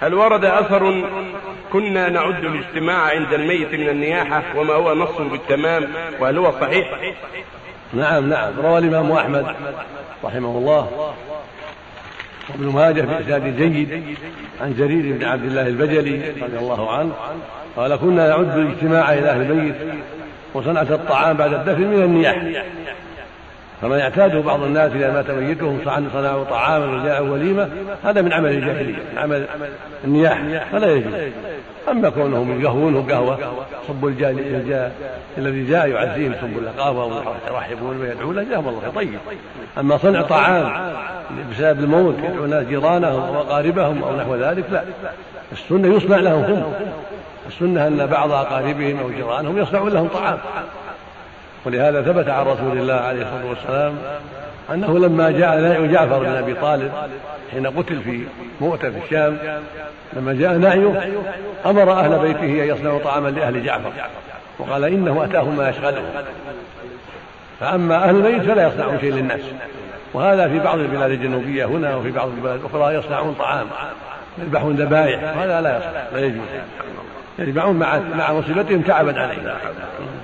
هل ورد أثر كنا نعد الاجتماع عند الميت من النياحة وما هو نص بالتمام وهل هو صحيح؟ نعم نعم روى الإمام أحمد رحمه الله وابن ماجه بإسناد جيد عن جرير بن عبد الله البجلي رضي الله عنه قال كنا نعد الاجتماع إلى أهل الميت وصنعة الطعام بعد الدفن من النياح فمن يعتاده بعض الناس اذا مات ميتهم صنعوا طعاما وجاءوا وليمة هذا من عمل الجاهلية من عمل النياح فلا يجوز. أما كونهم يقهونه قهوة صبوا الجاء الذي جاء يعزيهم يصبوا له قهوه ويرحبون ويدعون له جزاهم الله طيب. أما صنع طعام بسبب الموت يدعو الناس جيرانهم واقاربهم أو نحو ذلك لا. السنة يصنع لهم هم السنة أن بعض أقاربهم أو جيرانهم يصنعون لهم طعام. ولهذا ثبت عن رسول الله عليه الصلاة والسلام أنه لما جاء نعي جعفر بن أبي طالب حين قتل في مؤتة في الشام لما جاء نعيه أمر أهل بيته أن يصنعوا طعاما لأهل جعفر وقال إنه اتاهم ما يشغلهم فأما أهل البيت فلا يصنعون شيء للناس. وهذا في بعض البلاد الجنوبية هنا وفي بعض البلاد الأخرى يصنعون طعام يذبحون ذبائح هذا لا يصنع لا يجوز. يذبحون مع مع مصيبتهم تعبا عليه